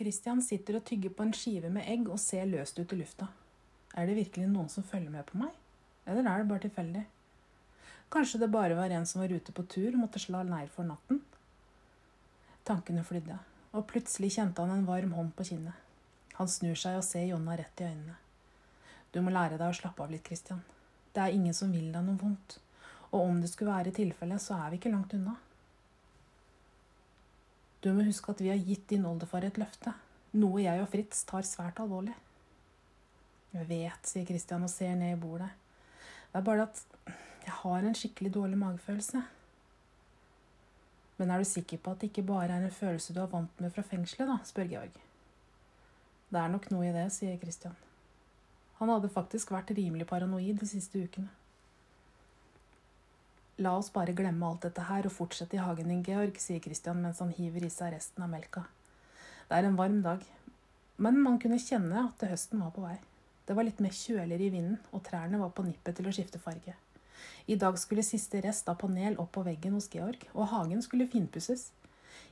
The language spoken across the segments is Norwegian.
Christian sitter og tygger på en skive med egg og ser løst ut i lufta. Er det virkelig noen som følger med på meg? Eller er det bare tilfeldig? Kanskje det bare var en som var ute på tur og måtte slå leir for natten? Tankene flydde, og plutselig kjente han en varm hånd på kinnet. Han snur seg og ser Jonna rett i øynene. Du må lære deg å slappe av litt, Christian. Det er ingen som vil deg noe vondt. Og om det skulle være tilfellet, så er vi ikke langt unna. Du må huske at vi har gitt din oldefar et løfte, noe jeg og Fritz tar svært alvorlig. Jeg vet, sier Christian og ser ned i bordet. Det er bare at jeg har en skikkelig dårlig magefølelse. Men er du sikker på at det ikke bare er en følelse du er vant med fra fengselet, da? spør Georg. Det er nok noe i det, sier Christian. Han hadde faktisk vært rimelig paranoid de siste ukene. La oss bare glemme alt dette her og fortsette i hagen din, Georg, sier Christian mens han hiver i seg resten av melka. Det er en varm dag, men man kunne kjenne at høsten var på vei. Det var litt mer kjøligere i vinden, og trærne var på nippet til å skifte farge. I dag skulle siste rest av panel opp på veggen hos Georg, og hagen skulle finpusses.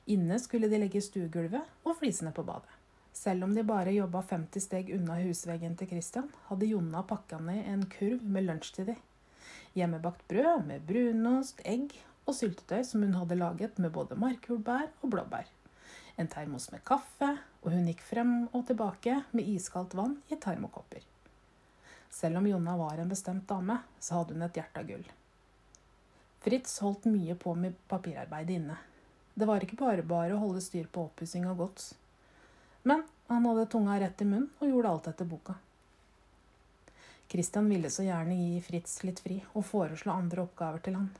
Inne skulle de legge stuegulvet og flisene på badet. Selv om de bare jobba 50 steg unna husveggen til Christian, hadde Jonna pakka ned en kurv med lunsj til dem. Hjemmebakt brød med brunost, egg og syltetøy som hun hadde laget med både markjordbær og blåbær. En termos med kaffe, og hun gikk frem og tilbake med iskaldt vann i termokopper. Selv om Jonna var en bestemt dame, så hadde hun et hjerte av gull. Fritz holdt mye på med papirarbeidet inne. Det var ikke bare bare å holde styr på oppussing og gods. Men han hadde tunga rett i munnen og gjorde alt etter boka. Christian ville så gjerne gi Fritz litt fri og foreslå andre oppgaver til han.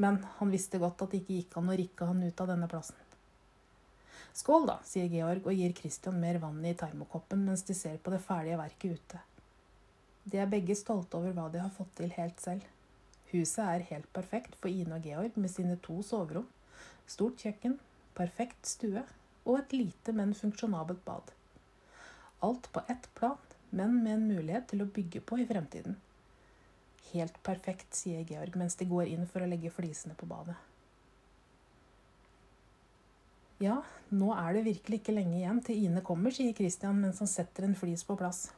Men han visste godt at det ikke gikk an å rikke han ut av denne plassen. Skål, da, sier Georg og gir Christian mer vann i termokoppen mens de ser på det ferdige verket ute. De er begge stolte over hva de har fått til helt selv. Huset er helt perfekt for Ine og Georg med sine to soverom, stort kjøkken, perfekt stue og et lite, men funksjonabelt bad. Alt på ett plan men med en mulighet til å bygge på i fremtiden. Helt perfekt, sier Georg mens de går inn for å legge flisene på badet. Ja, nå er det virkelig ikke lenge igjen til Ine kommer, sier Christian mens han setter en flis på plass.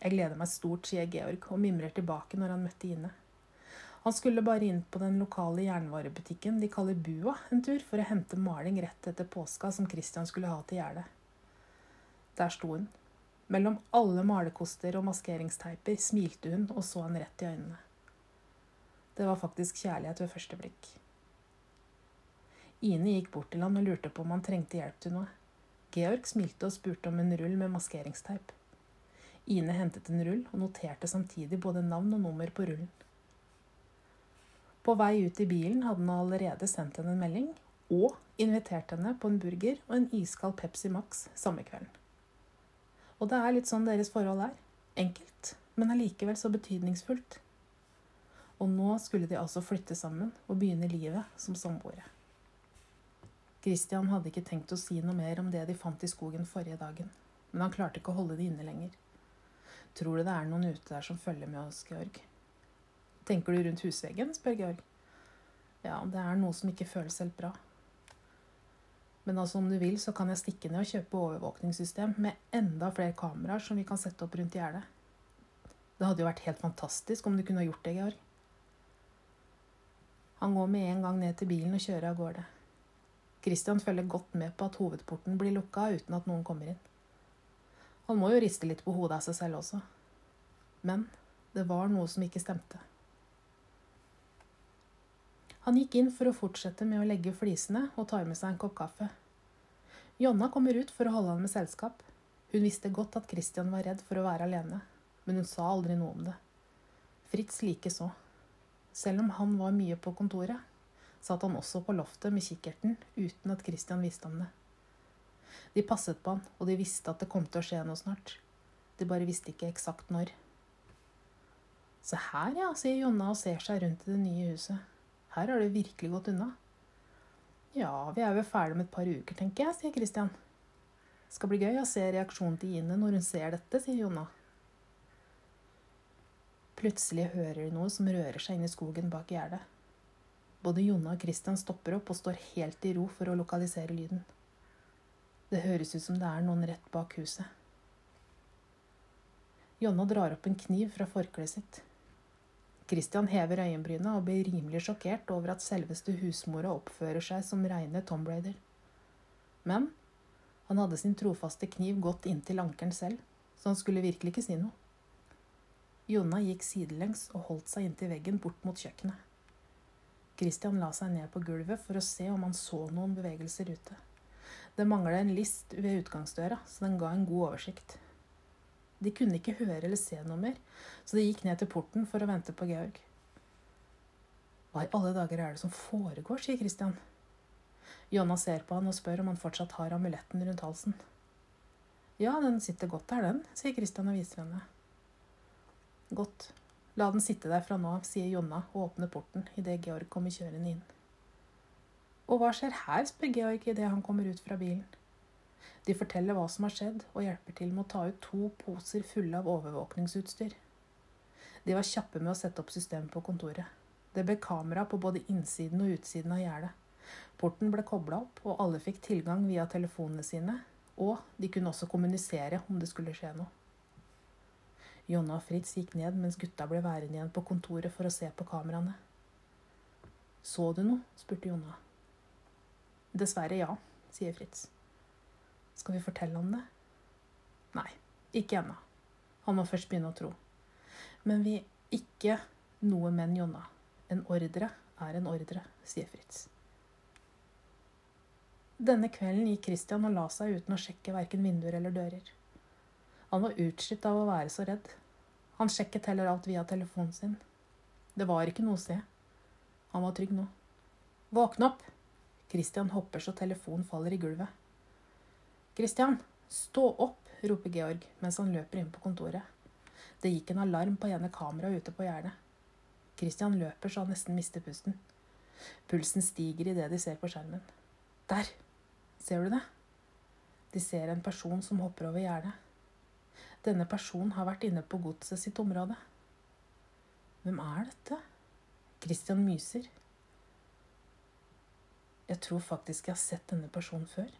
Jeg gleder meg stort, sier Georg og mimrer tilbake når han møtte Ine. Han skulle bare inn på den lokale jernvarebutikken de kaller Bua en tur for å hente maling rett etter påska som Christian skulle ha til gjerdet. Der sto hun, mellom alle malerkoster og maskeringsteiper smilte hun og så han rett i øynene. Det var faktisk kjærlighet ved første blikk. Ine gikk bort til han og lurte på om han trengte hjelp til noe. Georg smilte og spurte om en rull med maskeringsteip. Ine hentet en rull og noterte samtidig både navn og nummer på rullen. På vei ut i bilen hadde han allerede sendt henne en melding og invitert henne på en burger og en iskald Pepsi Max samme kvelden. Og det er litt sånn deres forhold er. Enkelt, men allikevel så betydningsfullt. Og nå skulle de altså flytte sammen og begynne livet som samboere. Christian hadde ikke tenkt å si noe mer om det de fant i skogen forrige dagen, men han klarte ikke å holde det inne lenger. Tror du det er noen ute der som følger med oss, Georg? Tenker du rundt husveggen? spør Georg. Ja, det er noe som ikke føles helt bra. Men altså om du vil, så kan jeg stikke ned og kjøpe overvåkningssystem med enda flere kameraer som vi kan sette opp rundt gjerdet. Det hadde jo vært helt fantastisk om du kunne ha gjort det, Georg. Han går med en gang ned til bilen og kjører av gårde. Christian følger godt med på at hovedporten blir lukka uten at noen kommer inn. Han må jo riste litt på hodet av seg selv også. Men det var noe som ikke stemte. Han gikk inn for å fortsette med å legge flisene og tar med seg en kopp kaffe. Jonna kommer ut for å holde han med selskap. Hun visste godt at Christian var redd for å være alene, men hun sa aldri noe om det. Fritz likeså. Selv om han var mye på kontoret, satt han også på loftet med kikkerten uten at Christian visste om det. De passet på han, og de visste at det kom til å skje noe snart. De bare visste ikke eksakt når. Se her, ja, sier Jonna og ser seg rundt i det nye huset. Her har det virkelig gått unna. Ja, vi er vel ferdig om et par uker, tenker jeg, sier Christian. Skal bli gøy å se reaksjonen til Ine når hun ser dette, sier Jonna. Plutselig hører de noe som rører seg inn i skogen bak gjerdet. Både Jonna og Christian stopper opp og står helt i ro for å lokalisere lyden. Det høres ut som det er noen rett bak huset. Jonna drar opp en kniv fra forkleet sitt. Christian hever øyenbryna og blir rimelig sjokkert over at selveste husmora oppfører seg som reine Tom Brader. Men han hadde sin trofaste kniv godt inntil ankelen selv, så han skulle virkelig ikke si noe. Jonna gikk sidelengs og holdt seg inntil veggen bort mot kjøkkenet. Christian la seg ned på gulvet for å se om han så noen bevegelser ute. Det mangla en list ved utgangsdøra, så den ga en god oversikt. De kunne ikke høre eller se noe mer, så de gikk ned til porten for å vente på Georg. Hva i alle dager er det som foregår, sier Christian. Jonna ser på han og spør om han fortsatt har amuletten rundt halsen. Ja, den sitter godt der, den, sier Christian og viser henne. Godt. La den sitte der fra nå av, sier Jonna og åpner porten idet Georg kommer kjørende inn. Og hva skjer her, spør Georg idet han kommer ut fra bilen. De forteller hva som har skjedd, og hjelper til med å ta ut to poser fulle av overvåkningsutstyr. De var kjappe med å sette opp systemet på kontoret. Det ble kamera på både innsiden og utsiden av gjerdet. Porten ble kobla opp, og alle fikk tilgang via telefonene sine. Og de kunne også kommunisere om det skulle skje noe. Jonna og Fritz gikk ned mens gutta ble værende igjen på kontoret for å se på kameraene. Så du noe? spurte Jonna. Dessverre ja, sier Fritz. Skal vi fortelle om det? Nei, ikke ennå. Han må først begynne å tro. Men vi ikke noe men, Jonna. En ordre er en ordre, sier Fritz. Denne kvelden gikk Christian og la seg uten å sjekke verken vinduer eller dører. Han var utslitt av å være så redd. Han sjekket heller alt via telefonen sin. Det var ikke noe å se. Han var trygg nå. Våkne opp! Christian hopper så telefonen faller i gulvet. Christian, stå opp! roper Georg mens han løper inn på kontoret. Det gikk en alarm på ene kameraet ute på gjerdet. Christian løper så han nesten mister pusten. Pulsen stiger idet de ser på skjermen. Der! Ser du det? De ser en person som hopper over gjerdet. Denne personen har vært inne på godset sitt område. Hvem er dette? Christian myser. Jeg tror faktisk jeg har sett denne personen før.